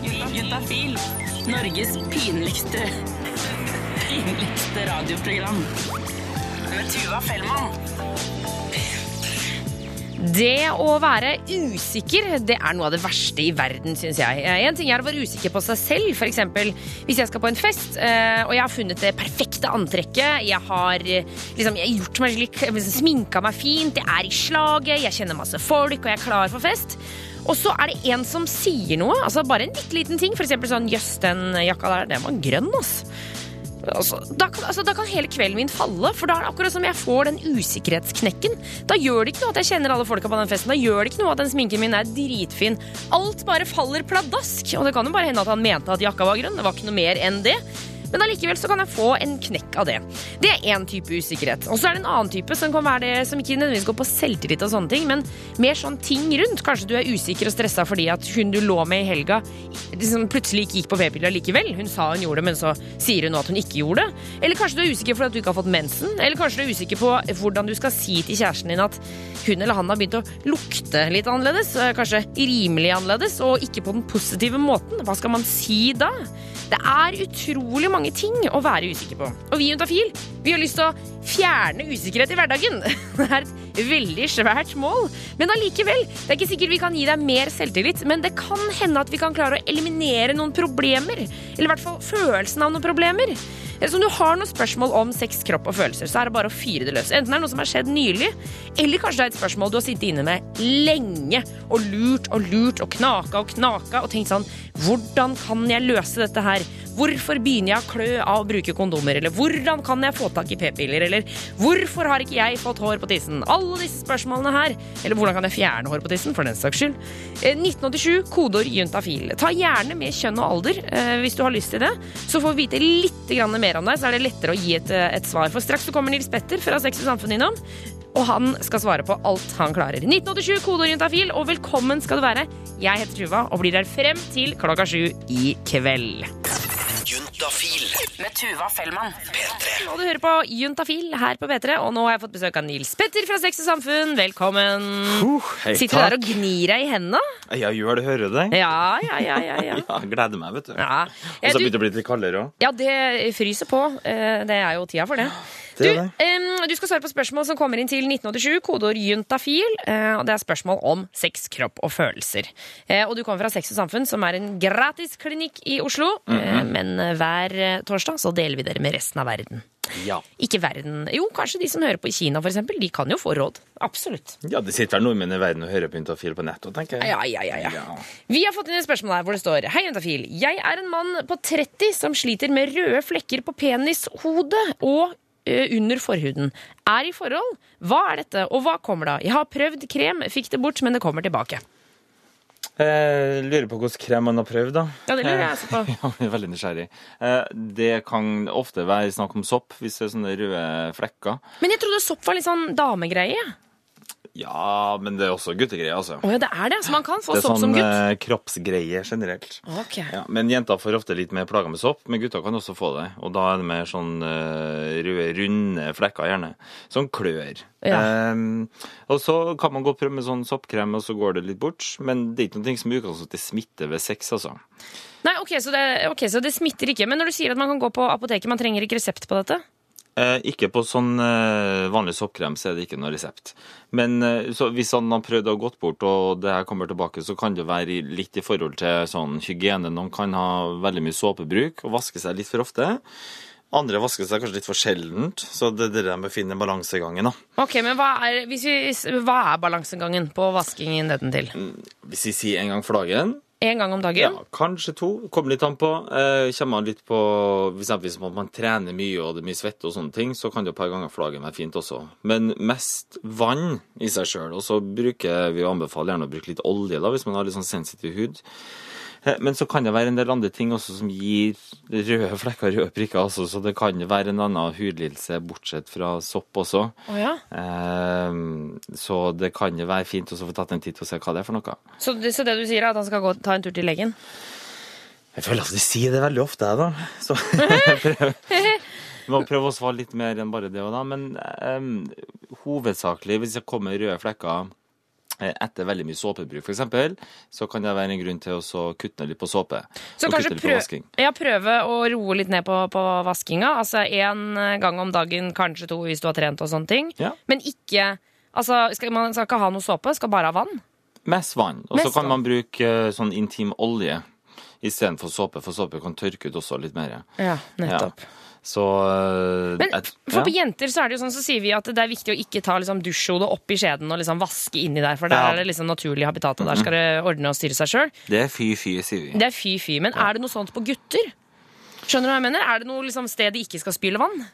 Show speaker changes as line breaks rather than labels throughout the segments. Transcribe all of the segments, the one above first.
Juntafil. Norges pinligste pinligste radioprogram. Med Tuva Fellmann.
Det å være usikker det er noe av det verste i verden, syns jeg. En ting er å være usikker på seg selv. Eksempel, hvis jeg skal på en fest eh, og jeg har funnet det perfekte antrekket, jeg har eh, liksom, jeg gjort meg slik, sminka meg fint, jeg er i slaget, jeg kjenner masse folk og jeg er klar for fest. Og så er det en som sier noe, altså bare en bitte liten ting. Eksempel sånn Jøss, den jakka der, den var grønn, ass. Altså, da, kan, altså, da kan hele kvelden min falle, for da er det akkurat som jeg får den usikkerhetsknekken. Da gjør det ikke noe at jeg kjenner alle folka på den festen. Da gjør det ikke noe at den sminken min er dritfin. Alt bare faller pladask. Og det kan jo bare hende at han mente at jakka var grønn. Det var ikke noe mer enn det. Men allikevel så kan jeg få en knekk av det. Det er én type usikkerhet. Og så er det en annen type som kan være det som ikke nødvendigvis går på selvtillit og sånne ting, men mer sånn ting rundt. Kanskje du er usikker og stressa fordi at hun du lå med i helga, liksom plutselig ikke gikk på p-piller likevel. Hun sa hun gjorde det, men så sier hun nå at hun ikke gjorde det. Eller kanskje du er usikker fordi at du ikke har fått mensen. Eller kanskje du er usikker på hvordan du skal si til kjæresten din at hun eller han har begynt å lukte litt annerledes. Kanskje rimelig annerledes, og ikke på den positive måten. Hva skal man si da? Det er utrolig mange ting å være usikker på. Og vi i Juntafil vi har lyst til å fjerne usikkerhet i hverdagen. Det er et veldig svært mål. Men allikevel, det er ikke sikkert vi kan gi deg mer selvtillit, men det kan hende at vi kan klare å eliminere noen problemer. Eller i hvert fall følelsen av noen problemer. Så om du har noen spørsmål om sex, kropp og følelser, så er det bare å fyre det løs. Enten det er noe som har skjedd nylig, eller kanskje det er et spørsmål du har sittet inne med lenge og lurt og lurt og knaka og knaka og tenkt sånn Hvordan kan jeg løse dette her? Hvorfor begynner jeg å klø av å bruke kondomer? Eller hvordan kan jeg få tak i p-piller? Eller hvorfor har ikke jeg fått hår på tissen? Alle disse spørsmålene her. Eller hvordan kan jeg fjerne hår på tissen, for den saks skyld. 1987, kodeord juntafil. Ta gjerne med kjønn og alder hvis du har lyst til det. Så får vi vite litt mer om deg, så er det lettere å gi et, et svar. For straks så kommer Nils Petter fra Sex og Samfunn innom. Og han skal svare på alt han klarer. 1987, kodeorientafil, og velkommen skal du være. Jeg heter Tuva og blir her frem til klokka sju i kveld.
Juntafil.
Med Tuva Fellmann.
P3.
Og du hører på Juntafil her på P3, og nå har jeg fått besøk av Nils Petter fra Sex og Samfunn. Velkommen.
Uh, hei,
Sitter du der og gnir deg i hendene?
Ja, gjør det, hører du det?
Ja, ja, ja, ja. ja.
Ja, gleder meg, vet du.
ja.
Og så begynner det å bli litt kaldere òg.
ja, det fryser på. Eh, Det er jo tida for det.
Det er det.
Du skal svare på spørsmål som kommer inn til 1987, kodeord juntafil. eh, Og det er spørsmål om sex, kropp og følelser. Eh, Og du kommer fra Sex og Samfunn, som er en gratis klinikk i Oslo.
Mm
-hmm. Men hver torsdag så deler vi dere med resten av verden.
Ja.
Ikke verden Jo, kanskje de som hører på i Kina, for eksempel. De kan jo få råd. Absolutt.
ja, det sitter vel nordmenn i verden og hører på Juntafil på nettet, tenker jeg.
Ja, ja, ja, ja.
Ja.
Vi har fått inn et spørsmål her hvor det står Hei, Juntafil. Jeg er en mann på 30 som sliter med røde flekker på penishodet og under forhuden. Er i forhold. Hva er dette, og hva kommer da? Jeg har prøvd krem, fikk det bort, men det kommer tilbake.
Jeg lurer på hvilken krem man har prøvd, da.
Ja, det lurer jeg også på.
Ja, jeg er veldig nysgjerrig. Eh, det kan ofte være snakk om sopp, hvis det er sånne røde flekker.
Men jeg trodde sopp var litt sånn damegreie.
Ja, men det er også guttegreier, altså.
Å ja, det er det. Så man kan få sopp sånn, som
Det
er
sånn kroppsgreie generelt.
Ok.
Ja, men jenter får ofte litt mer plager med sopp, men gutter kan også få det. Og da er det mer sånn uh, røde, runde flekker, gjerne. Sånn klør.
Ja.
Um, og så kan man gå og prøve med sånn soppkrem, og så går det litt bort. Men det er ikke noe som i utgangspunktet smitter ved sex, altså.
Nei, ok så, det, ok, så det smitter ikke. Men når du sier at man kan gå på apoteket, man trenger ikke resept på dette?
Eh, ikke på sånn eh, vanlig soppkrem, så er det ikke noe resept. Men eh, så hvis han har prøvd å gått bort, og det her kommer tilbake, så kan det være litt i forhold til sånn hygiene. Noen kan ha veldig mye såpebruk og vaske seg litt for ofte. Andre vasker seg kanskje litt for sjeldent, så det er det der med å finne balansegangen. da.
Ok, men hva er, hvis vi, hva er balansegangen på vaskingen nedentil?
Hvis vi sier en gang for dagen,
En gang om dagen?
ja, kanskje to, kommer litt an på. Eh, kommer man litt på Hvis man trener mye og det er mye svette og sånne ting, så kan det et par ganger dagen være fint også. Men mest vann i seg sjøl. Og så bruker vi å anbefale gjerne å bruke litt olje da, hvis man har litt sånn sensitiv hud. Eh, Men så kan det være en del andre ting også som gir røde flekker og røde prikker. Altså, så det kan være en annen hudlidelse bortsett fra sopp også.
Oh, ja.
Eh, så det kan jo være fint å få tatt en titt og se hva det er for noe.
Så det, så det du sier er at han skal gå, ta en tur til legen?
Jeg føler at de sier det veldig ofte, jeg, da. Så jeg prøver, må prøve å svare litt mer enn bare det. og da. Men um, hovedsakelig, hvis det kommer røde flekker etter veldig mye såpebruk, f.eks., så kan det være en grunn til å kutte ned litt på såpe.
Så kanskje prøv, ja, prøve å roe litt ned på, på vaskinga. Altså én gang om dagen, kanskje to hvis du har trent og sånne ting.
Ja.
Men ikke Altså, skal, man skal ikke ha noe såpe, skal bare ha vann.
Mest vann. Og så kan man bruke eh, sånn intim olje istedenfor såpe, for såpe kan tørke ut også litt mer.
Ja, nettopp.
Så eh,
Men
et-
for
ja.
på jenter så er det jo sånn, så sier vi at det er viktig å ikke ta liksom, dusjhodet opp i skjeden og liksom vaske inni der, for der
Ja.
er det liksom naturlig habitat, og der skal det ordne og styre seg sjøl.
Det er fy-fy, sier vi.
Det er fy-fy. Men er det noe sånt på gutter? Skjønner du hva jeg mener? Er det noe liksom, sted de ikke skal spyle vann?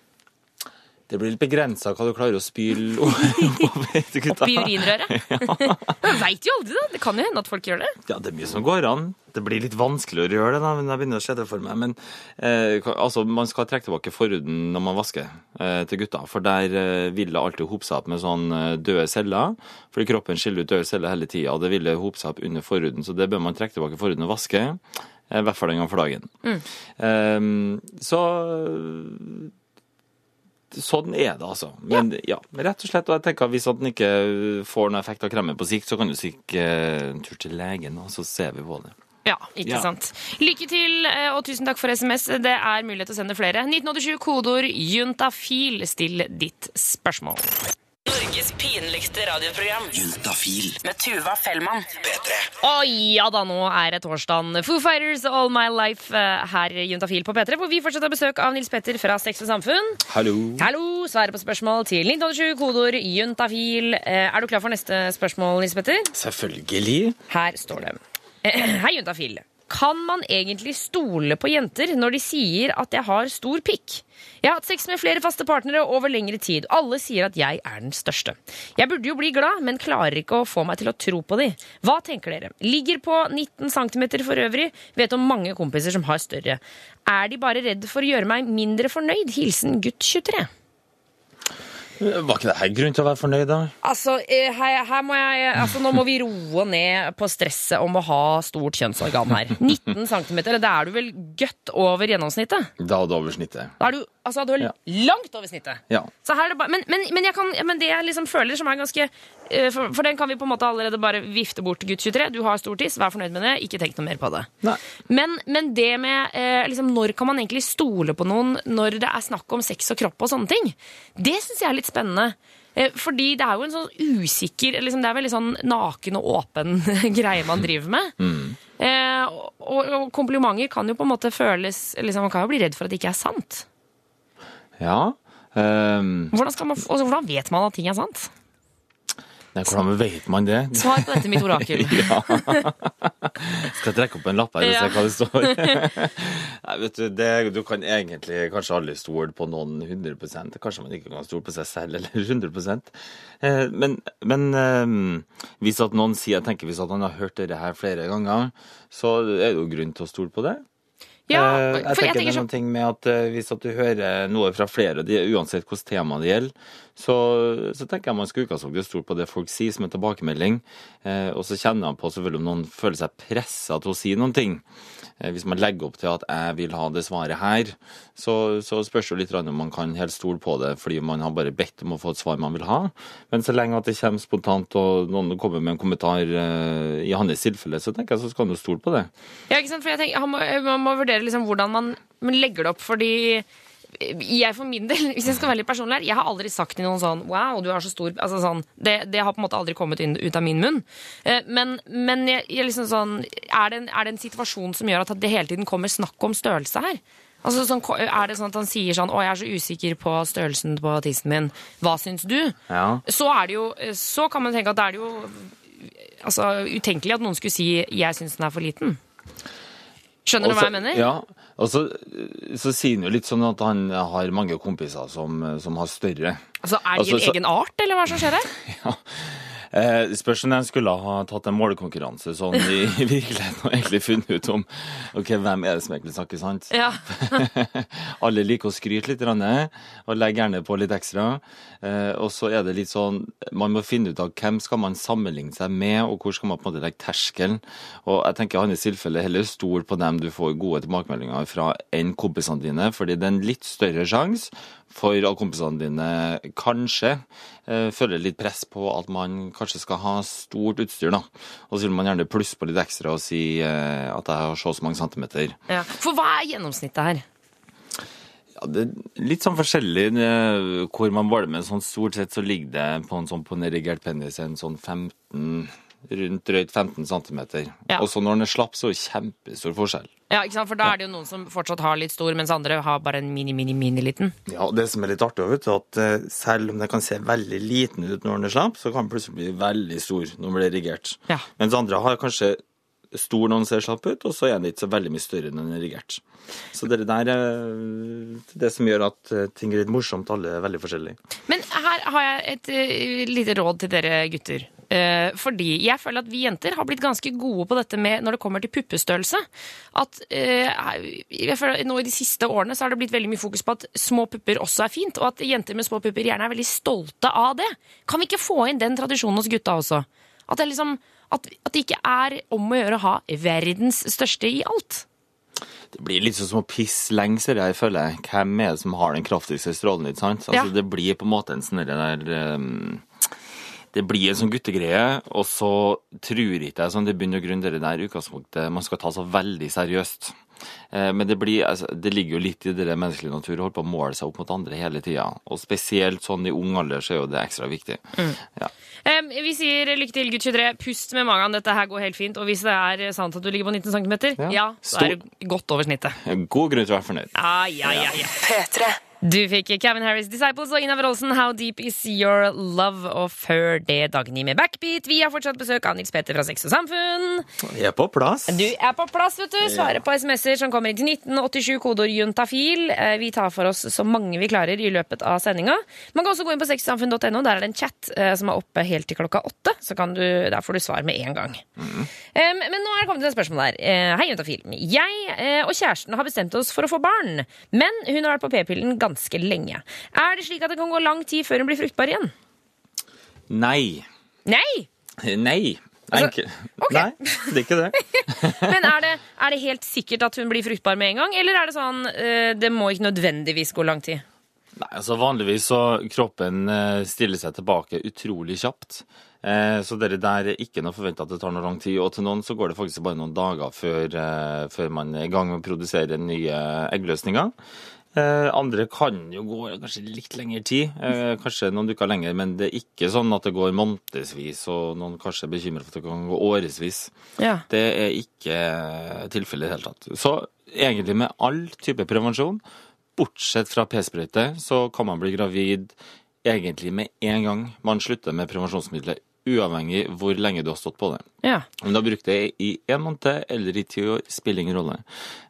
Det blir litt begrensa hva du klarer å spyle over gutta.
Oppi urinrøret? Jeg veit jo aldri, da. Det kan jo hende at folk gjør det.
Ja, det er mye som går an. Det blir litt vanskeligere å gjøre det, da, men jeg begynner å se det for meg. Men eh, altså, man skal trekke tilbake forhuden når man vasker eh, til gutta. For der eh, vil det alltid hope seg opp med sånn eh, døde celler. Fordi kroppen skiller ut døde celler hele tida, og det vil hope seg opp under forhuden. Så det bør man trekke tilbake forhuden og vaske. eh, I hvert fall en gang for dagen. Eh, så Sånn er det, altså. Men ja. rett og slett. Og jeg tenker at hvis at den ikke får noe effekt av kremen på sikt, så kan du stikke eh, en tur til legen, og så ser vi på det.
Ja, ikke
Ja.
sant. Lykke til, eh, og tusen takk for SMS. Det er mulighet til å sende flere. 1987, kodeord juntafil. Still ditt spørsmål.
Norges pinligste radioprogram
Juntafil.
med Tuva Fellmann.
P3.
Å ja da, nå er det torsdagen. Foo Fighters All My Life eh, her i Juntafil på P3, hvor vi fortsetter besøk av Nils Petter fra Sex og Samfunn.
Hallo.
Hallo, svare på spørsmål til 1987, kodeord juntafil. Eh, Er du klar for neste spørsmål, Nils Petter?
Selvfølgelig.
Her står det. Hei, juntafil. Kan man egentlig stole på jenter når de sier at jeg har stor pikk? Jeg har hatt sex med flere faste partnere over lengre tid. Alle sier at jeg er den største. Jeg burde jo bli glad, men klarer ikke å få meg til å tro på de. Hva tenker dere? Ligger på 19 cm for øvrig. Vet om mange kompiser som har større. Er de bare redd for å gjøre meg mindre fornøyd? Hilsen gutt 23.
Var ikke det her grunn til å være fornøyd, da?
Altså, eh, her, her må jeg, altså, nå må vi roe ned på stresset om å ha stort kjønnsorgan her. 19 cm, da er du vel godt over gjennomsnittet?
Da er det over snittet.
Da er du, altså, du er
Ja.
langt over snittet.
Ja.
Så her det bare, men, men, men, jeg kan, men det jeg liksom føler som er ganske eh, for, for den kan vi på en måte allerede bare vifte bort gutt 23. Du har stor tiss, vær fornøyd med det. Ikke tenk noe mer på det. Men, men det med eh, liksom, Når kan man egentlig stole på noen når det er snakk om sex og kropp og sånne ting? Det syns jeg er litt spennende. Eh, fordi det er jo en sånn usikker liksom, Det er veldig sånn naken og åpen greie man driver med. Eh, og, og komplimenter kan jo på en måte føles liksom, Man kan jo bli redd for at det ikke er sant.
Ja. Um,
Hvordan, skal man, altså, hvordan vet man at ting er sant?
Nei, hvordan vet man det?
Svar på dette, mitt orakel.
Ja. Skal jeg trekke opp en lapp her og se hva det står? Nei, vet du, det, du kan egentlig kanskje aldri stole på noen 100% Kanskje man ikke kan stole på seg selv eller 100 eh, Men, men eh, hvis at noen sier Jeg tenker hvis at han har hørt dette her flere ganger, så er det jo grunn til å stole på det.
Ja,
for jeg
tenker, jeg
tenker det er noen ting med at eh, Hvis at du hører noe fra flere, uansett hvilket tema det gjelder, så, så tenker jeg man skal utgangspunktet stole på det folk sier som en tilbakemelding. Eh, og så kjenner han på selvfølgelig om noen føler seg pressa til å si noen ting. Eh, hvis man legger opp til at 'jeg vil ha det svaret her', så, så spørs det litt om man kan helt stole på det fordi man har bare bedt om å få et svar man vil ha. Men så lenge at det kommer spontant og noen kommer med en kommentar eh, i hans tilfelle, så tenker jeg så skal han jo stole på det.
Ja, ikke sant? For jeg tenker, må, man må vurdere liksom hvordan man, man legger det opp, fordi jeg for min del, hvis jeg skal være litt personlig her, jeg har aldri sagt til noen sånn Wow, du er så stor. Altså sånn, det, det har på en måte aldri kommet ut av min munn. Eh, Men, men jeg, jeg liksom sånn, er, det en, er det en situasjon som gjør at det hele tiden kommer snakk om størrelse her? Altså sånn, Er det sånn at han sier sånn Å, jeg er så usikker på størrelsen på tissen min. Hva syns du?
Ja.
Så er det jo Så kan man tenke at det er jo altså, utenkelig at noen skulle si 'jeg syns den er for liten'. Skjønner du hva jeg mener?
Ja, og så, så sier han jo litt sånn at han har mange kompiser som, som har større.
Altså, Er de
Altså,
en
så-
egen art, eller hva som skjer her?
Ja. Eh, spørs om de skulle ha tatt en målekonkurranse sånn i, i virkeligheten og egentlig funnet ut om ok, hvem er det som egentlig snakker sant.
Ja.
Alle liker å skryte litt, og legger gjerne på litt ekstra. Eh, og så er det litt sånn Man må finne ut av hvem skal man sammenligne seg med, og hvor skal man på en måte legge terskelen. Og jeg tenker i hans tilfelle heller stol på dem du får gode tilbakemeldinger fra, enn kompisene dine, fordi det er en litt større sjanse for alle kompisene dine kanskje eh, føler litt press på at man kanskje skal ha stort utstyr. da. Og så vil man gjerne plusse på litt ekstra og si eh, at jeg har så og så mange centimeter.
Ja. For hva er gjennomsnittet her?
Ja, det er litt sånn forskjellig eh, hvor man måler, men sånn stort sett så ligger det på en sånn på en erigert penis en sånn 15 rundt drøyt 15 cm.
Ja.
Og så når den er slapp, så er det kjempestor forskjell.
Ja, ikke sant? For da er det jo noen som fortsatt har litt stor, mens andre har bare en mini, mini, mini liten.
Ja, og Det som er litt artig, vet du, at eh, selv om det kan se veldig liten ut når den er slapp, så kan den plutselig bli veldig stor når den blir erigert.
Ja.
Mens andre har kanskje stor når den ser slapp ut, og så er den ikke så veldig mye større når den er erigert. Så det der er det som gjør at eh, ting er litt morsomt. Alle er veldig forskjellige.
Men her har jeg et eh, lite råd til dere gutter. Eh, fordi jeg føler at vi jenter har blitt ganske gode på dette med når det kommer til puppestørrelse. At eh, jeg føler at nå I de siste årene så har det blitt veldig mye fokus på at små pupper også er fint, og at jenter med små pupper gjerne er veldig stolte av det. Kan vi ikke få inn den tradisjonen hos gutta også? At det, liksom, at, at det ikke er om å gjøre å ha verdens største i alt.
Det blir litt sånn som å pisse lenge, jeg, føler. Hvem er det som har den kraftigste strålen? ikke sant? Altså,
Ja.
Det blir på en måte en sånn der um, Det blir en sånn guttegreie, og så tror ikke jeg sånn det begynner å grunne det der utgangspunktet man skal ta så veldig seriøst. Eh, Men det, blir, altså, det ligger jo litt i det menneskelige natur å holde på å måle seg opp mot andre hele tida. Og spesielt sånn i ung alder så er jo det ekstra viktig. Ja.
Um, vi sier lykke til, gutt 23. Pust med magen. Dette her går helt fint. Og hvis det er sant at du ligger på 19 cm, ja,
Ja.
så er du godt over snittet.
God grunn til å være fornøyd.
Ah, ja, ja, ja.
P3.
Du fikk Kevin Harris Disciples og Ina Wroldsen How Deep Is Your Love? Og før det Dagny med Backbeat. Vi har fortsatt besøk av Nils Petter fra Sex og Samfunn.
Jeg er på plass.
Du er på plass, vet du. Svarer på SMS-er som kommer inn til 1987, kodeord juntafil. Eh, Vi tar for oss så mange vi klarer i løpet av sendinga. Man kan også gå inn på sexsamfunn.no. Der er det en chat eh, som er oppe helt til klokka åtte. Så kan du, der får du svar med en gang. Em, men nå er det kommet til et spørsmål her. Eh, Hei, juntafil. Jeg og kjæresten har bestemt oss for å få barn. Men hun har vært på p-pillen ganske lenge. Er det slik at det kan gå lang tid før hun blir fruktbar igjen?
Nei.
Nei!
Nei.
Altså, okay.
Nei, det er ikke det.
Men er det, er det helt sikkert at hun blir fruktbar med en gang, eller er det sånn eh, det må ikke nødvendigvis gå lang tid?
Nei, altså Vanligvis så kroppen eh, stiller seg tilbake utrolig kjapt. Eh, Så det der er ikke noe forventa at det tar noe lang tid. Og til noen så går det faktisk bare noen dager før, før man er i gang med å produsere nye eggløsninger. Eh, Andre kan jo gå kanskje litt lengre tid, eh, kanskje noen uker lenger, men det er ikke sånn at det går månedsvis, og noen kanskje er bekymret for at det kan gå årevis.
Ja.
Det er ikke tilfellet i det hele tatt. Så egentlig med all type prevensjon, bortsett fra p-sprøyte, så kan man bli gravid egentlig med en gang man slutter med prevensjonsmiddelet, uavhengig hvor lenge du har stått på det.
ja.
Om du har brukt det i en måned eller i ti år, spiller ingen rolle.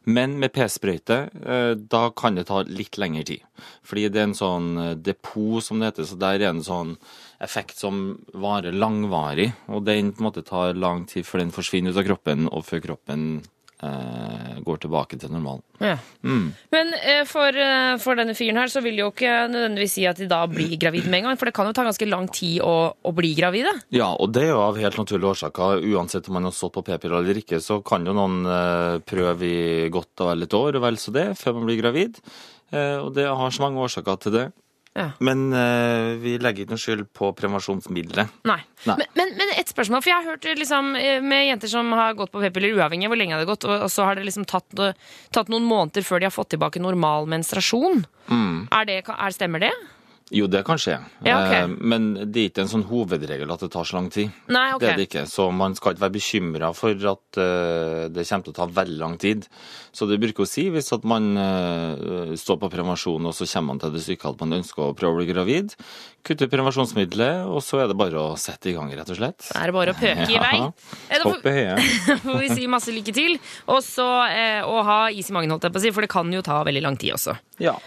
Men med p-sprøyte, eh, da kan det ta litt lengre tid. Fordi det er en sånn eh, depot, som det heter, så der er en sånn effekt som varer langvarig. Og den på en måte tar lang tid før den forsvinner ut av kroppen, og før kroppen går tilbake til normalen.
Ja. Men eh, for, eh, for denne fyren her så vil det jo ikke nødvendigvis si at de da blir gravid med en gang. For det kan jo ta ganske lang tid å, å bli gravide.
Ja, og det er jo av helt naturlige årsaker. Uansett om man har stått på p-piller eller ikke, så kan jo noen eh, prøve i godt og vel et år, og vel så det, før man blir gravid. Eh, og det har så mange årsaker til det.
Ja.
Men uh, vi legger ikke noe skyld på prevensjonsmiddelet.
Nei.
Nei.
Men, men, men et spørsmål, for jeg har hørt liksom, eh, med jenter som har gått på p-piller uavhengig av hvor lenge det har gått, og, og så har det liksom tatt, tatt noen måneder før de har fått tilbake normal menstruasjon. Er det, er, stemmer det?
Jo, det kan skje.
Ja, ok.
Eh, Men det er ikke en sånn hovedregel at det tar så lang tid.
Nei, okay.
Det er det ikke. Så man skal ikke være bekymra for at eh, det kommer til å ta veldig lang tid. Så det bruker å si hvis at man eh, står på prevensjon, og så kommer man til det stykket at man ønsker å prøve å bli gravid, kutte prevensjonsmiddelet, og så er det bare å sette i gang, rett og slett.
Da er det bare å pøke i vei.
Ja.
hopp
i høyet.
Får vi si masse lykke til, og så eh, å ha is i magen, holdt jeg på å si, for det kan jo ta veldig lang tid også.
Ja.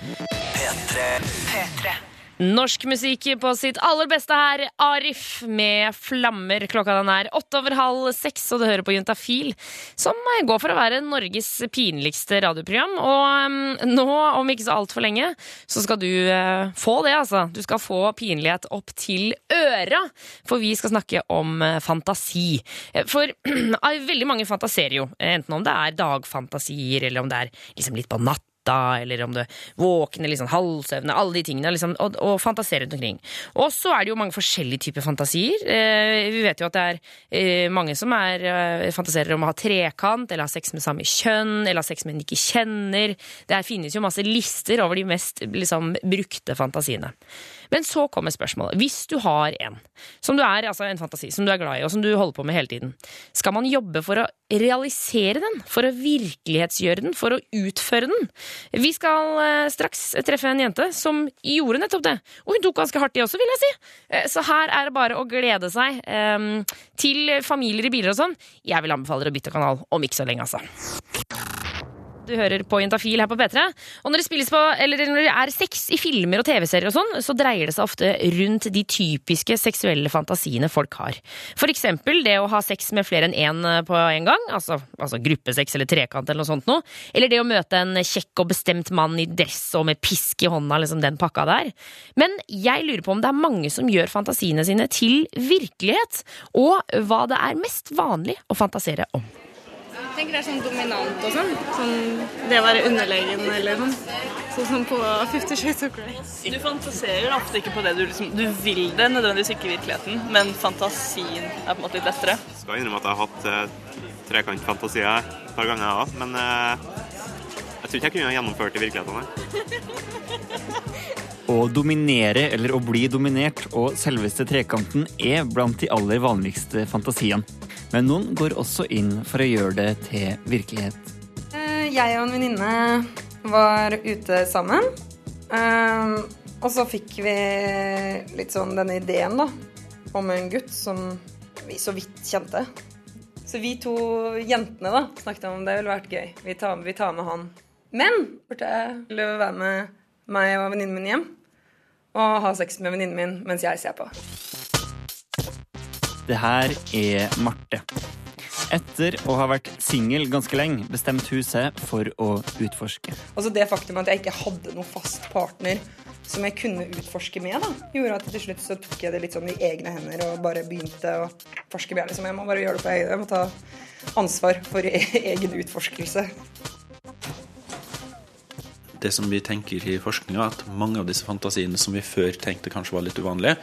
Norsk musikk på sitt aller beste her. Arif med flammer. Klokka den er åtte over halv seks, og du hører på Juntafil, som går for å være Norges pinligste radioprogram. Og um, nå, om ikke så altfor lenge, så skal du uh, få det, altså. Du skal få pinlighet opp til øra, for vi skal snakke om uh, fantasi. For For veldig mange fantaserer jo, enten om det er dagfantasier, eller om det er liksom litt på natt natta, eller om du våkner liksom halvsøvne, alle de tingene, liksom, og, og fantasere rundt omkring. Og så er det jo mange forskjellige typer fantasier. Eh, vi vet jo at det er eh, mange som er, eh, fantaserer om å ha trekant, eller ha sex med samme kjønn, eller ha sex med en ikke kjenner. Det finnes jo masse lister over de mest liksom, brukte fantasiene. Men så kommer spørsmålet. Hvis du har en som du er, altså en fantasi som du er glad i, og som du holder på med hele tiden, skal man jobbe for å realisere den? For å virkelighetsgjøre den? For å utføre den? Vi skal eh, straks treffe en jente som gjorde nettopp det. Og hun tok ganske hardt i også, vil jeg si. Eh, Så her er det bare å glede seg eh, til familier i biler og sånn. Jeg vil anbefale dere å bytte kanal om ikke så lenge, altså. Du hører på Jentafil her på P3. Og når det, på, når det er sex i filmer og TV-serier, og sånn, så dreier det seg ofte rundt de typiske seksuelle fantasiene folk har. For eksempel det å ha sex med flere enn én på en gang, altså, altså gruppesex eller trekant eller noe sånt noe. Eller det å møte en kjekk og bestemt mann i dress og med pisk i hånda, liksom den pakka der. Men jeg lurer på om det er mange som gjør fantasiene sine til virkelighet, og hva det er mest vanlig å fantasere om.
Jeg tenker det er sånn dominant og sånn. sånn det å være underlegen eller sånn. Sånn som på Fifty Shades of Grey.
Du fantaserer ofte ikke på det du liksom Du vil det nødvendigvis ikke i virkeligheten, men fantasien er på en måte litt lettere.
Jeg skal innrømme at jeg har hatt eh, trekantfantasier et par ganger, jeg òg. Men eh, jeg tror ikke jeg kunne ha gjennomført det i virkeligheten. nei.
Å dominere eller å bli dominert og selveste trekanten er blant de aller vanligste fantasiene. Men noen går også inn for å gjøre det til virkelighet.
Eh, Jeg og en venninne var ute sammen. Eh, Og så fikk vi litt sånn denne ideen, da, om en gutt som vi så vidt kjente. Så vi to jentene da, snakket om det ville vært gøy. Vi tar, vi tar med han. Men burde jeg være med meg og venninnen min hjem og ha sex med venninnen min mens jeg ser på.
Det her er Marte. Etter å ha vært singel ganske lenge, bestemte hun seg for å utforske.
Altså det faktum at jeg ikke hadde noen fast partner som jeg kunne utforske med, da, gjorde at til slutt så tok jeg det litt sånn i egne hender og bare begynte å forske mer. Liksom. Jeg må bare gjøre det på egen Jeg må ta ansvar for egen utforskelse.
Det som vi tenker i forskninga, at mange av disse fantasiene som vi før tenkte kanskje var litt uvanlige,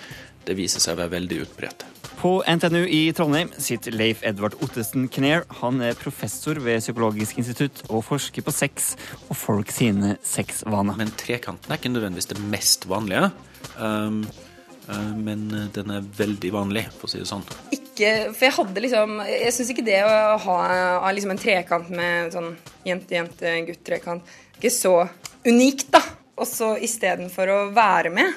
det viser seg å være veldig utbredt.
På NTNU i Trondheim sitter Leif Edvard Ottesen Knair. Han er professor ved Psykologisk institutt og forsker på sex og folk sine sexvaner.
Men trekanten er ikke nødvendigvis det mest vanlige, um, uh, men den er veldig vanlig, for å si det sånn.
Ikke, for jeg hadde liksom Jeg syns ikke det å ha, ha liksom en trekant med sånn jente-jente-gutt-trekant ikke så unikt, da. Og så istedenfor å være med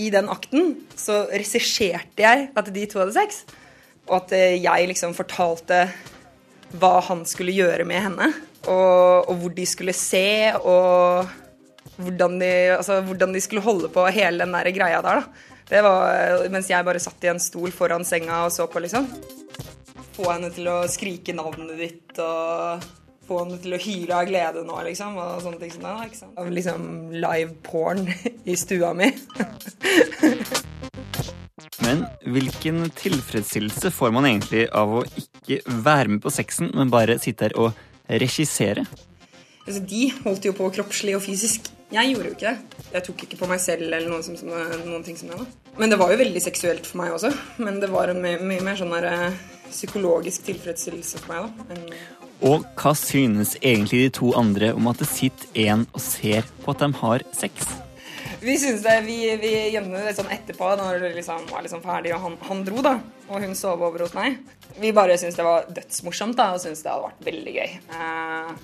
i den akten, så regisserte jeg at de to hadde sex. Og at eh, jeg liksom fortalte hva han skulle gjøre med henne. Og, og hvor de skulle se, og hvordan de, altså, hvordan de skulle holde på hele den der greia der. da. Det var mens jeg bare satt i en stol foran senga og så på, liksom. Få henne til å skrike navnet ditt og få henne til å hyle av glede nå, liksom. Og sånne ting som det. ikke sant? Av liksom live porn i stua mi.
Men hvilken tilfredsstillelse får man egentlig av å ikke være med på sexen, men bare sitte her og regissere?
Altså, de holdt jo på kroppslig og fysisk. Jeg gjorde jo ikke det. Jeg tok ikke på meg selv eller noen, som, som, noen ting som det. da. Men det var jo veldig seksuelt for meg også. Men det var en mye, mye mer sånn der, eh, psykologisk tilfredsstillelse for meg, da. enn
Og hva synes egentlig de to andre om at det sitter en og ser på at de har sex?
Vi synes det, vi, vi gjemte det sånn etterpå, når det liksom var liksom ferdig, og han, han dro, da. Og hun sov over hos meg. Vi bare syntes det var dødsmorsomt, da, og syntes det hadde vært veldig gøy. Eh,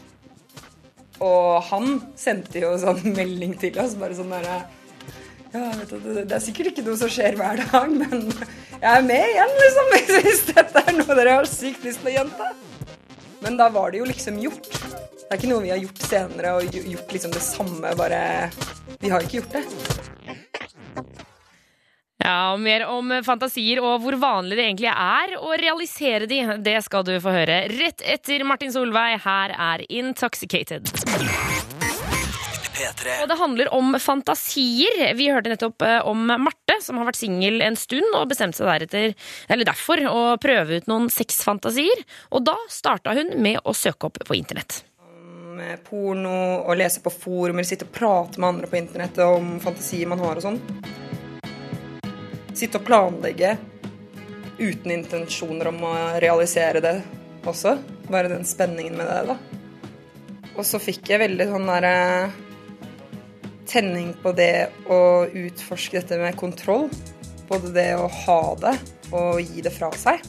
og han sendte jo sånn melding til oss, bare sånn derre ja, vet du, det, er sikkert ikke noe som skjer hver dag, men jeg er med igjen, liksom. Hvis dette er noe dere har sykt lyst til å gjenta. Men da var det jo liksom gjort. Det er ikke noe vi har gjort senere og gjort liksom det samme, bare Vi har ikke gjort det.
Ja, og Mer om fantasier og hvor vanlig det egentlig er å realisere de, det skal du få høre rett etter Martin Solveig. Her er Intoxicated.
P3.
Og det handler om fantasier. Vi hørte nettopp eh, om Marte, som har vært singel en stund og bestemte seg deretter, eller derfor å prøve ut noen sexfantasier. Og da starta hun med å søke opp på internett.
med porno og lese på forumer, sitte og prate med andre på internett om fantasier man har og sånn. Sitte og planlegge uten intensjoner om å realisere det også. Bare den spenningen med det, da. Og så fikk jeg veldig sånn derre tenning på det å utforske dette med kontroll. Både det å ha det og gi det fra seg.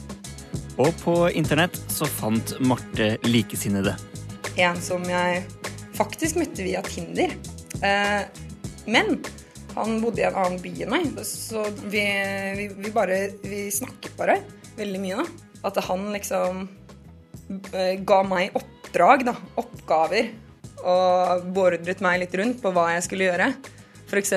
Og på internett så fant Marte likesinnede.
En som jeg faktisk møtte via Tinder. Eh, men han bodde i en annen by enn meg, så vi, vi, vi bare Vi snakket bare veldig mye, da. At han liksom eh, ga meg oppdrag, da. Oppgaver. Og beordret meg litt rundt på hva jeg skulle gjøre. F.eks.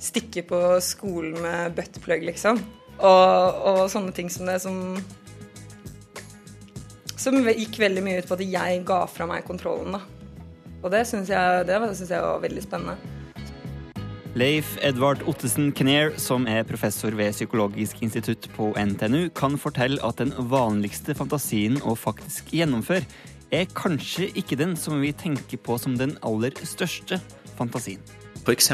stikke på skolen med buttplug, liksom. Og, og sånne ting som det som Som gikk veldig mye ut på at jeg ga fra meg kontrollen, da. Og det syns jeg, jeg var veldig spennende.
Leif Edvard Ottesen Kner, som er professor ved Psykologisk institutt på NTNU, kan fortelle at den vanligste fantasien å faktisk gjennomføre er kanskje ikke den som vi tenker på som den aller største fantasien.
F.eks.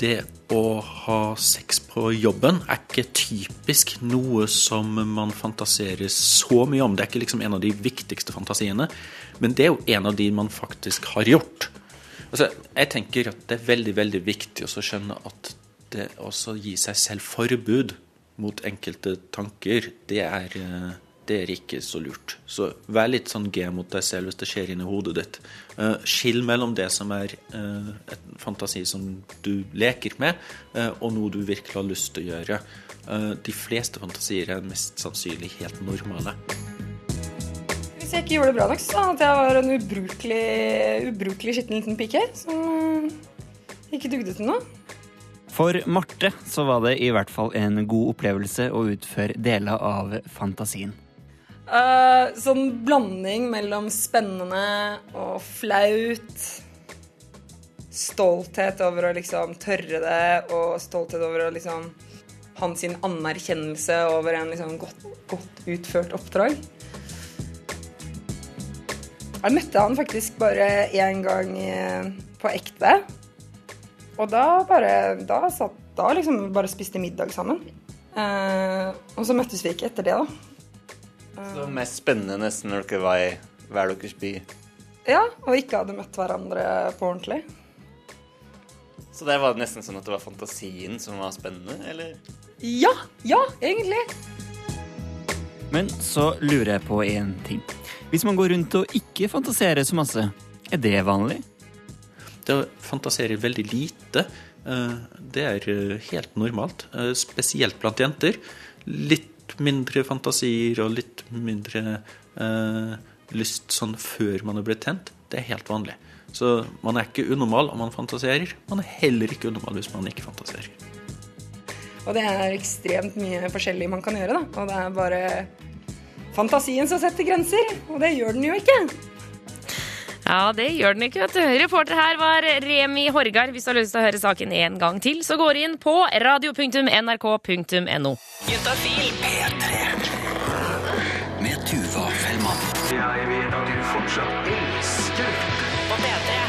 det å ha sex på jobben er ikke typisk noe som man fantaserer så mye om. Det er ikke liksom en av de viktigste fantasiene, men det er jo en av de man faktisk har gjort. Altså, jeg tenker at det er veldig veldig viktig å skjønne at det å gi seg selv forbud mot enkelte tanker, det er eh, det er ikke så lurt. Så vær litt sånn G mot deg selv hvis det skjer inni hodet ditt. Uh, skill mellom det som er et en fantasi som du leker med, uh, og noe du virkelig har lyst til å gjøre. de fleste fantasier er mest sannsynlig helt normale.
Hvis jeg ikke gjorde det bra nok, så at jeg var en ubrukelig, ubrukelig skitten liten pike som ikke dugde til noe.
For Marte så var det i hvert fall en god opplevelse å utføre deler av fantasien.
Uh, sånn blanding mellom spennende og flaut. Stolthet over å liksom tørre det, og stolthet over å liksom hans anerkjennelse over en liksom godt, godt, utført oppdrag. Jeg møtte han faktisk bare én gang eh, på ekte. Og da bare Da, satt, da liksom bare spiste middag sammen. Uh, og så møttes vi ikke etter det, da.
Så mest spennende nesten når dere var i hver deres by?
Ja, og ikke hadde møtt hverandre på ordentlig.
Så det var nesten sånn at det var fantasien som var spennende, eller?
Ja! Ja, egentlig.
Men så lurer jeg på én ting. Hvis man går rundt og ikke fantaserer så masse, er det vanlig?
Det å fantasere veldig lite, eh, det er eh, helt normalt. Eh, spesielt blant jenter. Litt mindre fantasier og litt mindre eh, lyst sånn før man er blitt tent, det er helt vanlig. Så man er ikke unormal om man fantaserer. Man er heller ikke unormal hvis man ikke fantaserer.
Og det er ekstremt mye forskjellig man kan gjøre, da. Og det er bare fantasien som setter grenser. Og det gjør den jo ikke.
Ja, det gjør den ikke, vet du. Reporter her var Remi Horgard. Hvis du har lyst til å høre saken en gang til, så går du inn på radio.nrk.no.
Juntafil P3 med Tuva Fellmann. Jeg vet at du fortsatt elsker
På P3.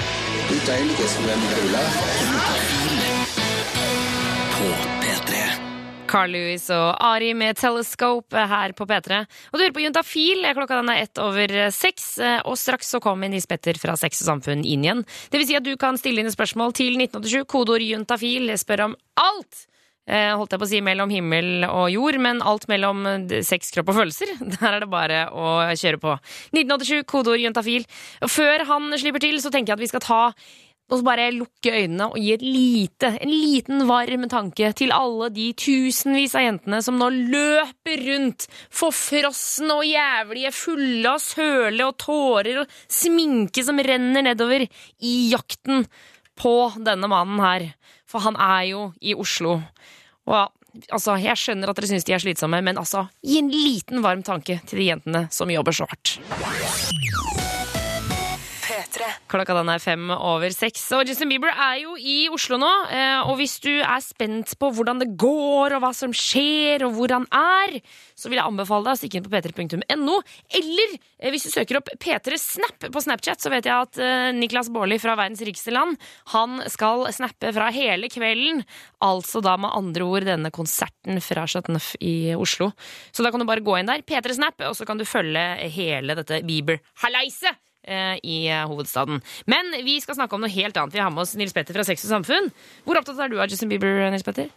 Du deilige som en du Juntafil på P3.
Carl Lewis og Ari med Telescope her på P3. Og du hører på Juntafil. Klokka den er ett over seks. Og straks så kommer Nils Petter fra Sex og Samfunn inn igjen. Det vil si at du kan stille inn spørsmål til 1987. Kodeord juntafil. Spør om alt! Eh, holdt jeg på å si mellom himmel og jord, men alt mellom sex, kropp og følelser. Der er det bare å kjøre på. 1987, kodeord juntafil. Før han slipper til, så tenker jeg at vi skal ta og så bare lukke øynene og gi et lite, en liten varm tanke til alle de tusenvis av jentene som nå løper rundt, forfrosne og jævlige, fulle av søle og tårer og sminke som renner nedover, i jakten på denne mannen her. For han er jo i Oslo. Og altså, jeg skjønner at dere syns de er slitsomme, men altså, gi en liten varm tanke til de jentene som jobber så hardt. Klokka den er fem over seks. Og Justin Bieber er jo i Oslo nå. eh, Og hvis du er spent på hvordan det går, og hva som skjer, og hvor han er, så vil jeg anbefale deg å stikke inn på p3.no. Eller eh, hvis du søker opp P3 Snap på Snapchat, så vet jeg at eh, Niklas Baarli fra verdens rikeste land, han skal snappe fra hele kvelden. Altså da med andre ord denne konserten fra Chateauneuf i Oslo. Så da kan du bare gå inn der, P3 Snap, og så kan du følge hele dette Bieber-halleiset eh, i eh, hovedstaden. Men vi skal snakke om noe helt annet. Vi har med oss Nils Petter fra Sex og Samfunn. Hvor opptatt er du av Justin Bieber, Nils Petter?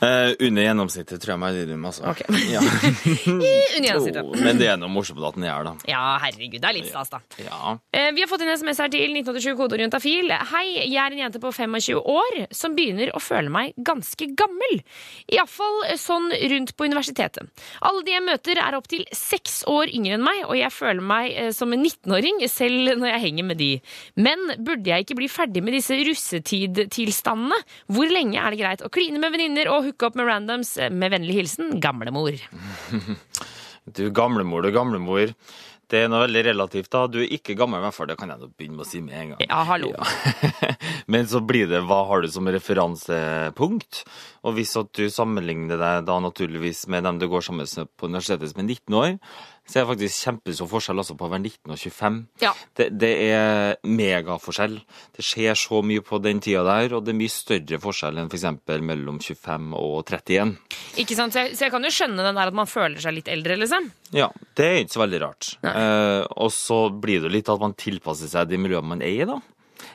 Eh, under gjennomsnittet, tror jeg meg medium, altså. Ja.
Under gjennomsnittet.
Oh, men det er noe morsomt at den er da.
Ja, herregud, det er litt stas, da.
Ja.
Uh, Vi har fått en SMS her til 1987 kodeorienta fil. Hei, jeg er en jente på 25 år som begynner å føle meg ganske gammel. Iallfall sånn rundt på universitetet. Alle de jeg møter er opptil seks år yngre enn meg, og jeg føler meg eh, som en 19-åring selv når jeg henger med de. Men burde jeg ikke bli ferdig med disse russetidtilstandene? Hvor lenge er det greit å kline med venninner og hooke opp med randoms? Med vennlig hilsen gamlemor.
Du gamlemor, du gamlemor. Det er noe veldig relativt, da. Du er ikke gammel, i hvert fall. Det kan jeg begynne med å si med en gang.
Ja, hallo.
Men så blir det hva har du som referansepunkt? Og hvis at du sammenligner deg da naturligvis med dem du går sammen med på universitetet som er 19 år, så er det faktisk kjempestor forskjell altså på å være 19 og 25.
Ja.
Det, det er megaforskjell. Det skjer så mye på den tida der, og det er mye større forskjell enn f.eks. mellom 25 og 31.
Ikke sant? Så jeg, så jeg kan jo skjønne den der at man føler seg litt eldre, liksom.
Ja, det er ikke så veldig rart. Eh, og så blir det litt at man tilpasser seg de miljøene man er i, da.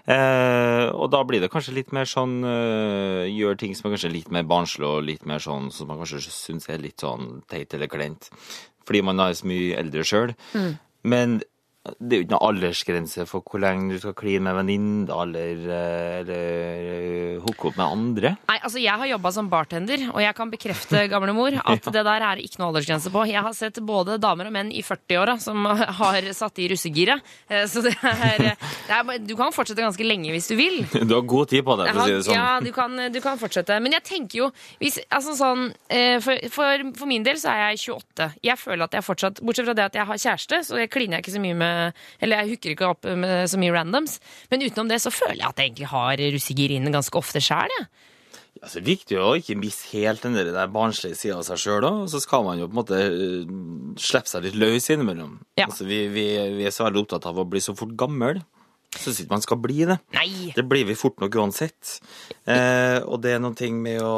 Eh, og da blir det kanskje litt mer sånn eh, Gjør ting som er kanskje litt mer barnslig og litt mer sånn som man kanskje syns er litt sånn teit eller kleint. Fordi man er så mye eldre sjøl.
Mm.
Men det er jo ikke noe aldersgrense for hvor lenge du skal kline med venninner eller, eh, eller hooke opp med andre.
Nei, altså Jeg har jobba som bartender, og jeg kan bekrefte gamlemor, at det der er ikke noe aldersgrense på. Jeg har sett både damer og menn i 40-åra som har satt i russegiret. Eh, Så det er, det er Du kan fortsette ganske lenge hvis du vil.
Du har god tid på det, for å si det sånn.
Ja, du kan, du kan fortsette. Men jeg tenker jo hvis, altså sånn, eh, for, for, for min del så er jeg 28. Jeg føler at jeg fortsatt Bortsett fra det at jeg har kjæreste, så jeg kliner jeg ikke så mye med Eller jeg hooker ikke opp med så mye randoms. Men utenom det så føler jeg at jeg egentlig har russegir inne ganske ofte sjæl, jeg.
Altså, det er viktig å ikke miste helt den der barnslige sida av seg sjøl. Så skal man jo på en måte eh, slippe seg litt løs innimellom.
Ja.
Altså, vi, vi, vi er så veldig opptatt av å bli så fort gammel. Syns ikke man skal bli det.
Nei.
Det blir vi fort nok uansett. Eh, og det er noen ting med å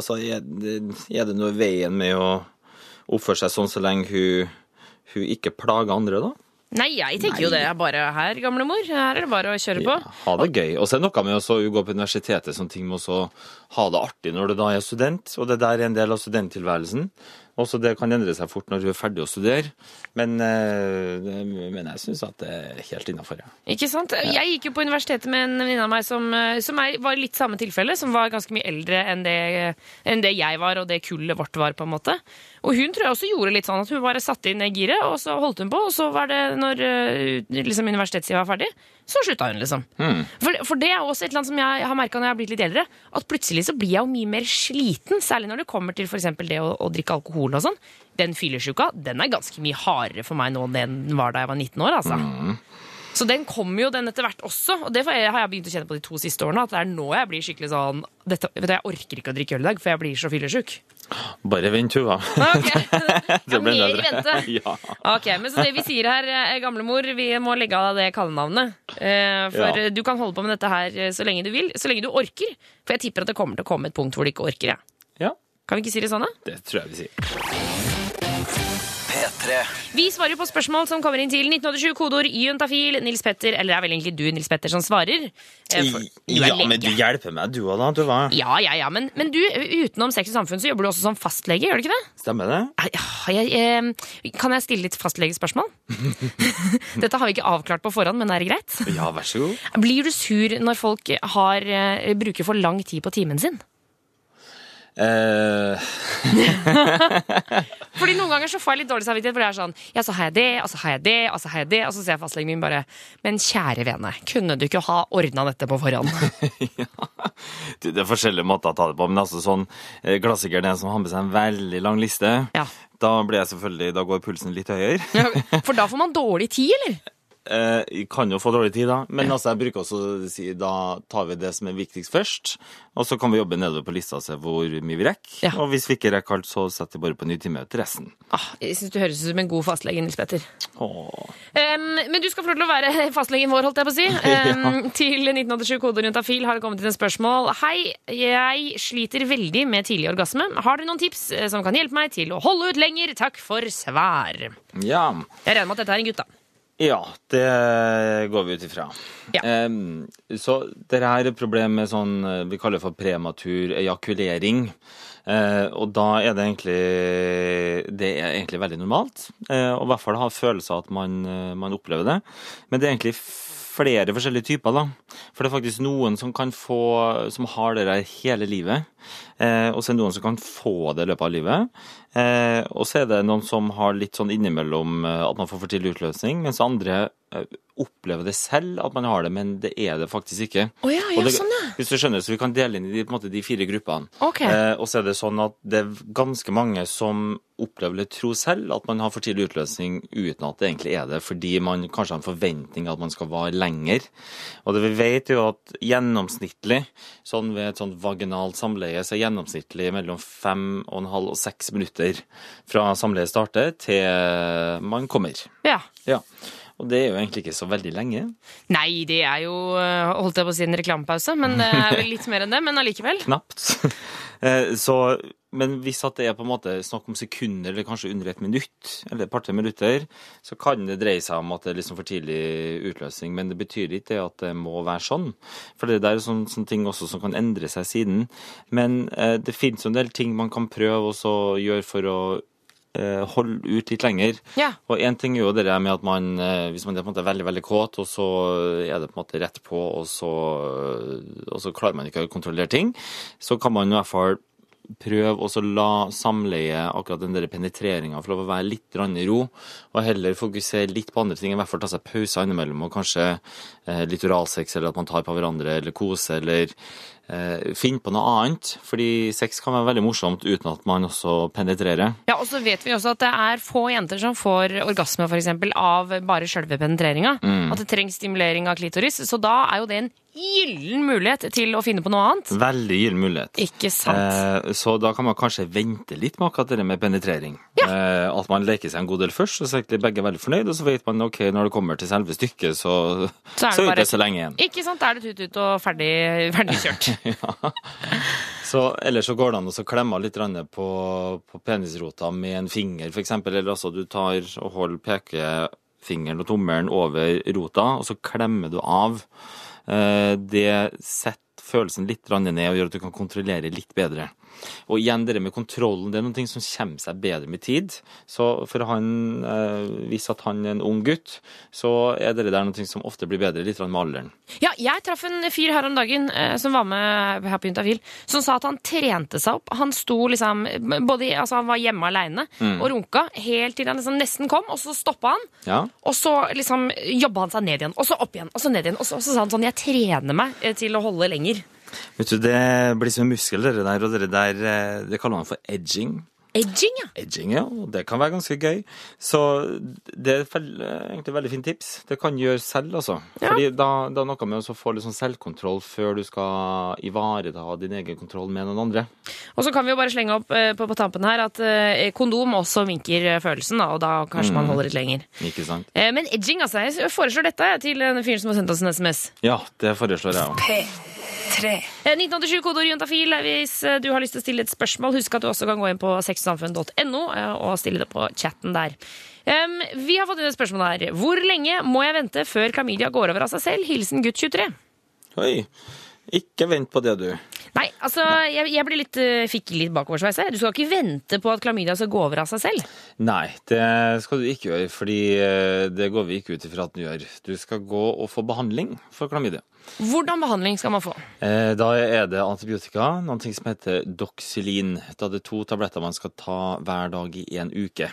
Altså, er det, er det noe i veien med å oppføre seg sånn så lenge hun, hun ikke plager andre, da?
Nei, jeg tenker jo det er bare her, gamlemor. Her er det bare å kjøre på.
Ha det gøy. Og så er det noe med å gå på universitetet, sånn ting med å ha det artig når du da er student, og det der er en del av studenttilværelsen. Også det kan endre seg fort når du er ferdig å studere, men, eh, men jeg syns at det er helt innafor, ja.
Ikke sant? Jeg gikk jo på universitetet med en venninne av meg som, eh, som er, var litt samme tilfelle, som var ganske mye eldre enn det, enn det jeg var, og det kullet vårt var, på en måte. Og hun tror jeg også gjorde litt sånn at hun bare satte inn giret, og så holdt hun på, og så var det når eh, liksom, universitetstida var ferdig, så slutta hun, liksom. For, for det er også et eller annet som jeg har merka når jeg har blitt litt eldre, at plutselig så blir jeg jo mye mer sliten, særlig når det kommer til f.eks. det å, å drikke alkohol og sånn. Den fyllesyka, den er ganske mye hardere for meg nå enn den var da jeg var 19 år, altså. Så den kommer jo den etter hvert også, og det har jeg begynt å kjenne på de to siste årene. At det er nå jeg blir skikkelig sånn dette, vet du, Jeg orker ikke å drikke øl i dag, for jeg blir så fyllesyk.
Bare vent, Tuva.
Ja,
blir
mer i
bedre. ja.
Ok, men så det vi sier her, eh, gamlemor, vi må legge av det kallenavnet. Eh, For
Ja.
du kan holde på med dette her eh, så lenge du vil, så lenge du orker. For jeg tipper at det kommer til å komme et punkt hvor du ikke orker. Ja. Kan vi ikke si det sånn, da?
Det tror jeg vi sier.
P3.
Vi svarer på spørsmål som kommer inn til 1987, kodeord juntafil, Nils Petter, eller det er vel egentlig du, Nils Petter, som svarer. Eh, for-
Ja, men du hjelper meg, du òg, da, Du var
Ja, ja, ja, men, men du, utenom Sex og Samfunn, så jobber du også som fastlege, gjør du ikke det?
Stemmer det?
Jeg, ja, jeg, eh, kan jeg stille litt fastlegespørsmål? Dette har vi ikke avklart på forhånd, men er det greit?
Ja, vær så god.
Blir du sur når folk har, eh, bruker for lang tid på timen sin?
Eh,
Fordi Noen ganger så får jeg litt dårlig samvittighet, for det er sånn Ja, så har jeg det, og så har jeg det, og så har jeg det, og så ser jeg fastlegen min bare Men kjære vene, kunne du ikke ha ordna dette på forhånd?
ja. det er forskjellige måter å ta det på, men altså sånn eh, klassikeren er en som har med seg en veldig lang liste. Da blir jeg selvfølgelig, da går pulsen litt høyere.
For da får man dårlig tid, eller?
eh, kan jo få dårlig tid, da. Men altså, jeg bruker også å si da tar vi det som er viktigst først. Og så kan vi jobbe nedover på lista og se hvor mye vi rekker. Og hvis vi ikke rekker alt, så setter vi bare på en ny time til resten.
Jeg syns du høres ut som en god fastlege, Nils Petter. Um, men du skal få lov til å være fastlegen vår, holdt jeg på å si. Um, Til 1987 kodeorientafil har det kommet inn et spørsmål. Hei, jeg sliter veldig med tidlig orgasme. Har dere noen tips eh, som kan hjelpe meg til å holde ut lenger? Takk for svar.
Ja.
Jeg regner med at dette er en gutt, da.
Ja, det går vi ut ifra. Ja. så dette her er et problem med sånn eh, vi kaller for prematur ejakulering. Eh, og da er det egentlig Det er egentlig veldig normalt. Eh, og i hvert fall ha følelse av at man, man opplever det. Men det er egentlig flere forskjellige typer, da. For det er faktisk noen som kan få Som har det der hele livet. Eh, og så er det noen som kan få det i løpet av livet. Eh, og så er det noen som har litt sånn innimellom eh, at man får for tidlig utløsning, mens andre opplever det selv at man har det, men det er det faktisk ikke.
Oh ja, ja,
det,
sånn, ja.
Hvis du skjønner, så Vi kan dele inn i måte, de fire gruppene.
Ok.
Eh, og så er det sånn at det er ganske mange som opplever eller tror selv at man har for tidlig utløsning uten at det egentlig er det, fordi man kanskje har en forventning at man skal vare lenger. Og det vi vet jo at gjennomsnittlig, sånn ved et sånt vaginalt samleie, så er gjennomsnittlig mellom fem og en halv og seks minutter fra samleiet starter til man kommer.
Ja.
Ja. Og det er jo egentlig ikke så veldig lenge.
Nei, det er jo eh, holdt jeg på å si en reklamepause, men det er vel litt mer enn det. Men allikevel.
Knapt. Eh, Så, men hvis at det er på en måte snakk om sekunder, eller kanskje under et minutt, eller et par-tre minutter, så kan det dreie seg om at det er liksom for tidlig utløsning. Men det betyr ikke at det må være sånn. For det der er sånne, sånne ting også som kan endre seg siden. Men eh, det finnes jo en del ting man kan prøve å gjøre for å holde ut litt lenger.
Ja.
Og én ting er jo det med at man, eh, hvis man er på en måte veldig veldig kåt, og så er det på en måte rett på, og så, og så klarer man ikke å kontrollere ting, så kan man i hvert fall prøve også la samleie, akkurat den der penetreringa, få lov å være litt i ro, og heller fokusere litt på andre ting. I hvert fall ta seg pauser innimellom, og kanskje eh, litt oralsex, eller at man tar på hverandre, eller kose, eller eh, finne på noe annet. Fordi sex kan være veldig morsomt uten at man også penetrerer.
Ja, og så vet vi også at det er få jenter som får orgasme for eksempel, av bare selve penetreringa.
Mm.
At det trengs stimulering av klitoris. Så da er jo det en gyllen mulighet til å finne på noe annet.
Veldig gyllen mulighet.
Ikke sant.
Eh, så da kan man kanskje vente litt med akkurat det med penetrering. Eh, at man leker seg en god del først, og så er begge veldig fornøyd, og så vet man ok, når det kommer til selve stykket, så,
Så er det
så,
bare
ikke så lenge igjen.
Ikke sant, da er det tut-tut og ferdig, ferdig kjørt.
Så ellers så går det an å klemme litt på, på penisrota med en finger, f.eks. Eller altså du tar og holder pekefingeren og tommelen over rota, og så klemmer du av. Eh, Det setter følelsen litt ned og gjør at du kan kontrollere litt bedre. Og igjen, det med kontrollen, det er noe som kommer seg bedre med tid. Så for han, eh, hvis at han er en ung gutt, så er det der noe som ofte blir bedre litt med alderen.
Ja, jeg traff en fyr her om dagen eh, som var med her på Juntafil, som sa at han trente seg opp. Han sto liksom både, altså Han var hjemme aleine
Mm.
og runka helt til han liksom nesten kom, og så stoppa han.
Ja.
Og så liksom jobba han seg ned igjen, og så opp igjen, og så ned igjen. Og så, og så sa han sånn Jeg trener meg eh, til å holde lenger.
Vet du, det blir som en muskel, det der, og det der, eh, det kaller man for edging.
Edging, ja.
Edging, ja. og Det kan være ganske gøy. Så det er egentlig et veldig fint tips. Det kan gjøre selv, altså. Fordi da, da er noe med å få litt sånn selvkontroll før du skal ivareta din egen kontroll med noen andre.
Og så kan vi jo bare slenge opp eh, på, på tampen her at eh, kondom også minker eh, følelsen, da, og da kanskje man
Mm.
holder litt lenger.
Ikke sant?
Eh, Men edging, altså. Jeg foreslår dette til den fyren som har sendt oss en SMS.
Ja, det foreslår jeg òg.
Eh, 1987 kodeord juntafil. Hvis eh, du har lyst til å stille et spørsmål, husk at du også kan gå inn på sexsamfunn.no eh, og stille det på chatten der. Um, vi har fått inn et spørsmål her. Hvor lenge må jeg vente før klamydia går over av seg selv? Hilsen gutt 23.
Oi. Ikke vent på det, du.
Nei, altså, jeg, jeg blir litt, eh, fikk litt bakoversveis her. Du skal ikke vente på at klamydia skal gå over av seg selv.
Nei, det skal du ikke gjøre, fordi eh, det går vi ikke ut ifra at den gjør. Du skal gå og få behandling for klamydia.
Hvordan behandling skal man få?
Eh, Da er det antibiotika, noe ting som heter Doxylin. Da er det to tabletter man skal ta hver dag i en uke.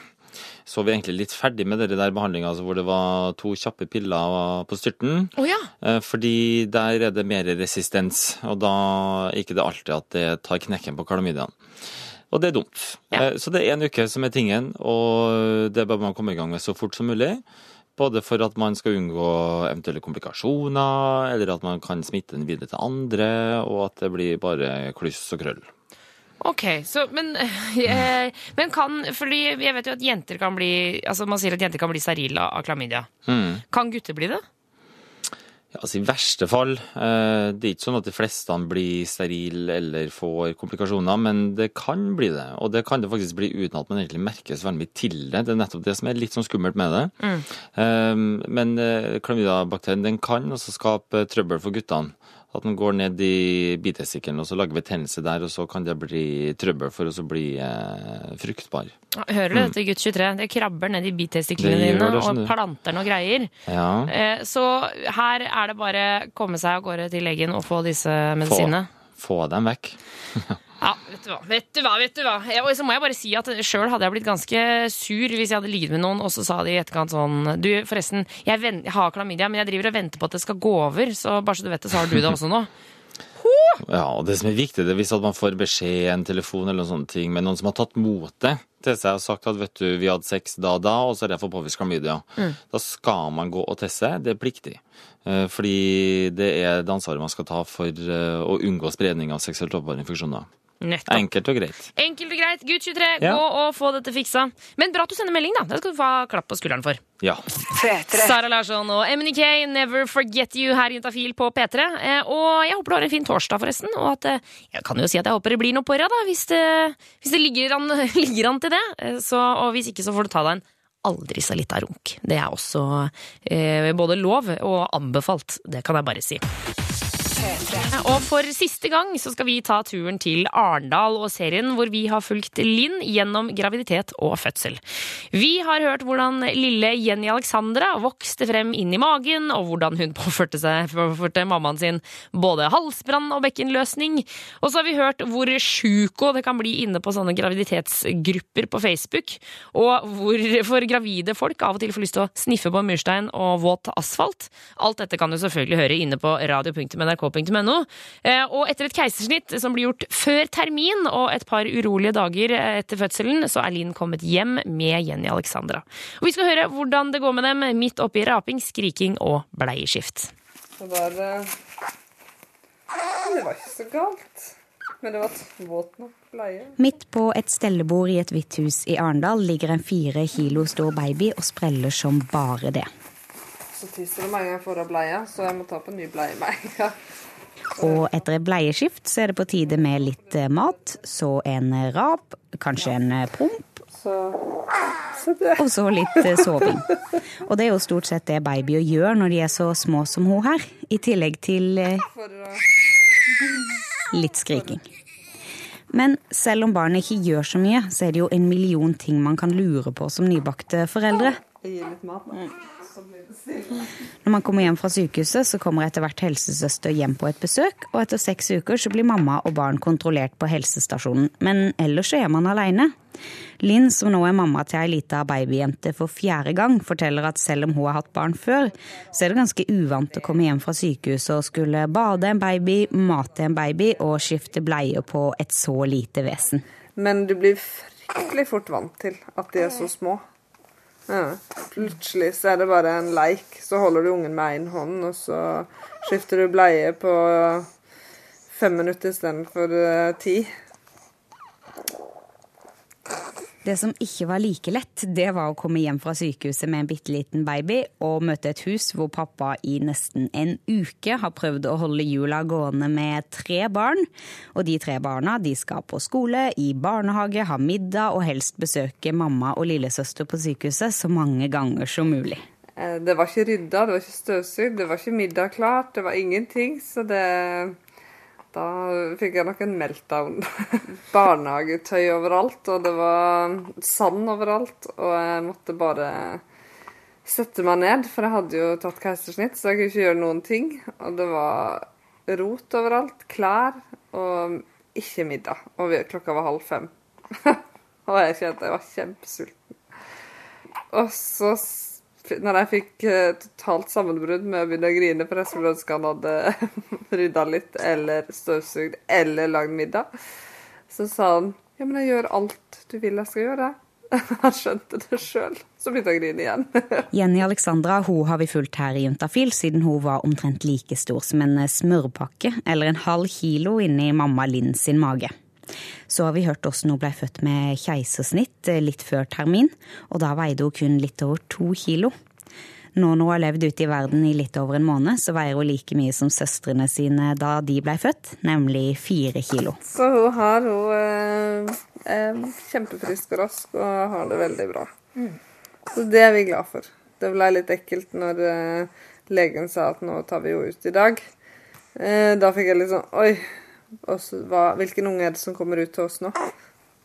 Så vi egentlig litt ferdig med den der behandlinga altså hvor det var to kjappe piller på styrten.
Oh, ja.
Eh, Fordi der er det mer resistens, og da er ikke det alltid at det tar knekken på klamydiaen. Og det er dumt. Ja. Så det er en uke som er tingen, og det bør man komme i gang med så fort som mulig. Både for at man skal unngå eventuelle komplikasjoner, eller at man kan smitte den videre til andre, og at det blir bare kluss og krøll.
Ok, så, men, eh, men kan Fordi jeg vet jo at jenter kan bli Altså Man sier at jenter kan bli sterile av klamydia.
Mm.
Kan gutter bli det?
Ja, altså I verste fall. Eh, det er ikke sånn at de fleste blir sterile eller får komplikasjoner, men det kan bli det. Og det kan det faktisk bli uten at man egentlig merker så veldig mye til det. Det er nettopp det som er litt sånn skummelt med det.
Mm.
Eh, men eh, klamydiabakterien den kan også skape trøbbel for guttene. At den går ned i bitestikkelen og så lager betennelse der, og så kan det bli trøbbel for å bli eh, fruktbar.
Hører du dette, gutt 23? Det krabber ned i bitestiklene dine
det,
og planter noe greier.
Ja.
Eh, Så her er det bare komme seg av gårde til legen og få disse medisinene.
Få, få dem vekk.
Ja, vet du hva, vet du hva, vet du hva. Jeg, og så må jeg bare si at sjøl hadde jeg blitt ganske sur hvis jeg hadde ligget med noen, og så sa de i etterkant sånn Du, forresten, jeg, ven, jeg har klamydia, men jeg driver og venter på at det skal gå over, så bare så du vet det, så har du det også nå.
Ja, og det som er viktig, det er hvis at man får beskjed, en telefon eller noen sånne ting, med noen som har tatt motet til seg og sagt at vet du, vi hadde sex da og da, og så har jeg fått påvist klamydia.
Mm.
Da skal man gå og teste. Det er pliktig. Eh, Fordi det er det ansvaret man skal ta for eh, å unngå spredning av seksuelt infeksjoner.
Nettopp.
Enkelt og greit.
Enkelt og greit. Gutt 23,
Ja.
gå og få dette fiksa. Men bra at du sender melding, da. Det skal du få klapp på skulderen for.
Ja.
Sara Larsson og MNK, Never Forget You her i Juntafil på P3. Eh, Og jeg håper du har en fin torsdag, forresten. Og at eh, Jeg kan jo si at jeg håper det blir noe på da, hvis det, hvis det ligger, an, ligger an til det. Eh, Så, og hvis ikke, så får du ta deg en aldri så lita runk. Det er også eh, både lov og anbefalt. Det kan jeg bare si. Og for siste gang så skal vi ta turen til Arendal og serien hvor vi har fulgt Linn gjennom graviditet og fødsel. Vi har hørt hvordan lille Jenny Alexandra vokste frem inn i magen, og hvordan hun påførte, seg, påførte mammaen sin både halsbrann og bekkenløsning. Og så har vi hørt hvor sjuko det kan bli inne på sånne graviditetsgrupper på Facebook, og hvorfor gravide folk av og til får lyst til å sniffe på murstein og våt asfalt. Alt dette kan du selvfølgelig høre inne på radio.nrk.no. Eh, Og etter et keisersnitt som blir gjort før termin og et par urolige dager etter fødselen, så er Linn kommet hjem med Jenny Alexandra. Og vi skal høre hvordan det går med dem midt oppi raping, skriking og bleieskift.
Det var det Det var ikke så galt. Men det var våt nok bleie.
Midt på et stellebord i et hvitt hus i Arendal ligger en fire kilo stor baby og spreller som bare det.
Så tisser det med en gang jeg får av bleia, så jeg må ta på en ny bleie med en gang.
Og etter et bleieskift så er det på tide med litt eh, mat, så en rap, kanskje en eh, promp, og så litt eh, soving. Og det er jo stort sett det babyer gjør når de er så små som hun her, i tillegg til litt skriking. Men selv om barnet ikke gjør så mye, så er det jo en million ting man kan lure på som nybakte foreldre.
Jeg gir litt mat, da. Så blir det stille.
Når man kommer hjem fra sykehuset, så kommer etter hvert helsesøster hjem på et besøk, og etter seks uker så blir mamma og barn kontrollert på helsestasjonen. Men ellers så er man alene. Linn, som nå er mamma til ei lita babyjente for fjerde gang, forteller at selv om hun har hatt barn før, så er det ganske uvant å komme hjem fra sykehuset og skulle bade en baby, mate en baby og skifte bleier på et så lite vesen.
Men du blir fryktelig fort vant til at de er så små. Ja. Plutselig så er det bare en leik. Så holder du ungen med én hånd, og så skifter du bleie på fem minutter istedenfor uh, ti.
Det som ikke var like lett, det var å komme hjem fra sykehuset med en bitte liten baby og møte et hus hvor pappa i nesten en uke har prøvd å holde jula gående med tre barn. Og de tre barna de skal på skole, i barnehage, ha middag og helst besøke mamma og lillesøster på sykehuset så mange ganger som mulig.
Eh, Det var ikke rydda, det var ikke støvsugd, det var ikke middag klart, det var ingenting. Så det Da fikk jeg nok en meltdown. Barnehagetøy overalt, og det var sand overalt. Og jeg måtte bare sette meg ned, for jeg hadde jo tatt keisersnitt, så jeg kunne ikke gjøre noen ting. Og det var rot overalt, klær, og ikke middag. Og klokka var halv fem. og jeg kjente jeg var kjempesulten. Og så, når jeg fikk eh, totalt sammenbrudd med å begynne å grine, for jeg skulle ønske han hadde rydda litt, eller støvsugd, eller lagd middag, så sa han ja, men jeg gjør alt du vil jeg skal gjøre. han skjønte det sjøl. Så begynte jeg å grine igjen.
Jenny Alexandra hun har vi fulgt her i Juntafil siden hun var omtrent like stor som en smørpakke eller en halv kilo inni mamma Linn sin mage. Så har vi hørt hvordan hun ble født med keisersnitt litt før termin, og da veide hun kun litt over to kilo. Nå når hun har levd ute i verden i litt over en måned, så veier hun like mye som søstrene sine da de ble født, nemlig fire kilo.
Så hun har hun eh, er kjempefrisk og rask og har det veldig bra. Så det er vi glad for. Det ble litt ekkelt når eh, legen sa at nå tar vi henne ut i dag. Eh, da fikk jeg litt sånn Oi, også, hva, hvilken unge er det som kommer ut til oss nå?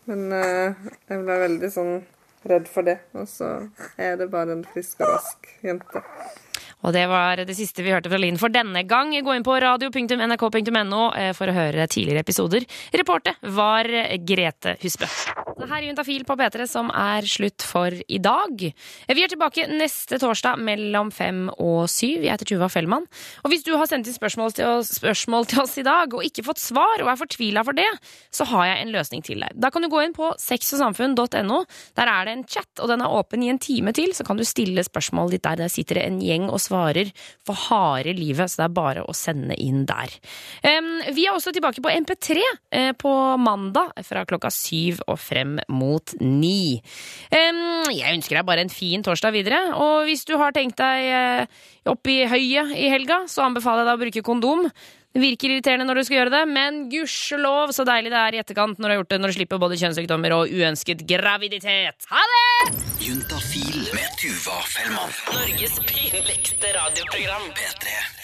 Men uh, jeg ble veldig sånn redd for det. Og så er det bare en frisk og rask jente.
Og det var det siste vi hørte fra Linn for denne gang. Gå inn på radio.nrk.no eh, for å høre tidligere episoder. Reporter var Grete Husbø. Her er Juntafil på P3 som er slutt for i dag. Vi er tilbake neste torsdag mellom fem og syv. Jeg heter Tuva Fellmann. Og hvis du har sendt inn spørsmål til, oss, spørsmål til oss i dag og ikke fått svar, og er fortvila for det, så har jeg en løsning til deg. Da kan du gå inn på sexogsamfunn.no. Der er det en chat, og den er åpen i en time til. Så kan du stille spørsmålet ditt der. Der sitter det en gjeng og svarer for harde livet, så det er bare å sende inn der. Vi er også tilbake på MP3 eh, på mandag fra klokka syv og frem mot ni. Jeg ønsker deg bare en fin torsdag videre, og hvis du har tenkt deg eh, opp i høyet i helga, så anbefaler jeg deg å bruke kondom. Det virker irriterende når du skal gjøre det, men gudskjelov så deilig det er i etterkant når du har gjort det, når du slipper både kjønnssykdommer og uønsket graviditet. Ha det!
Juntafil med Tuva Fellmann.
Norges pinligste radioprogram.
P3.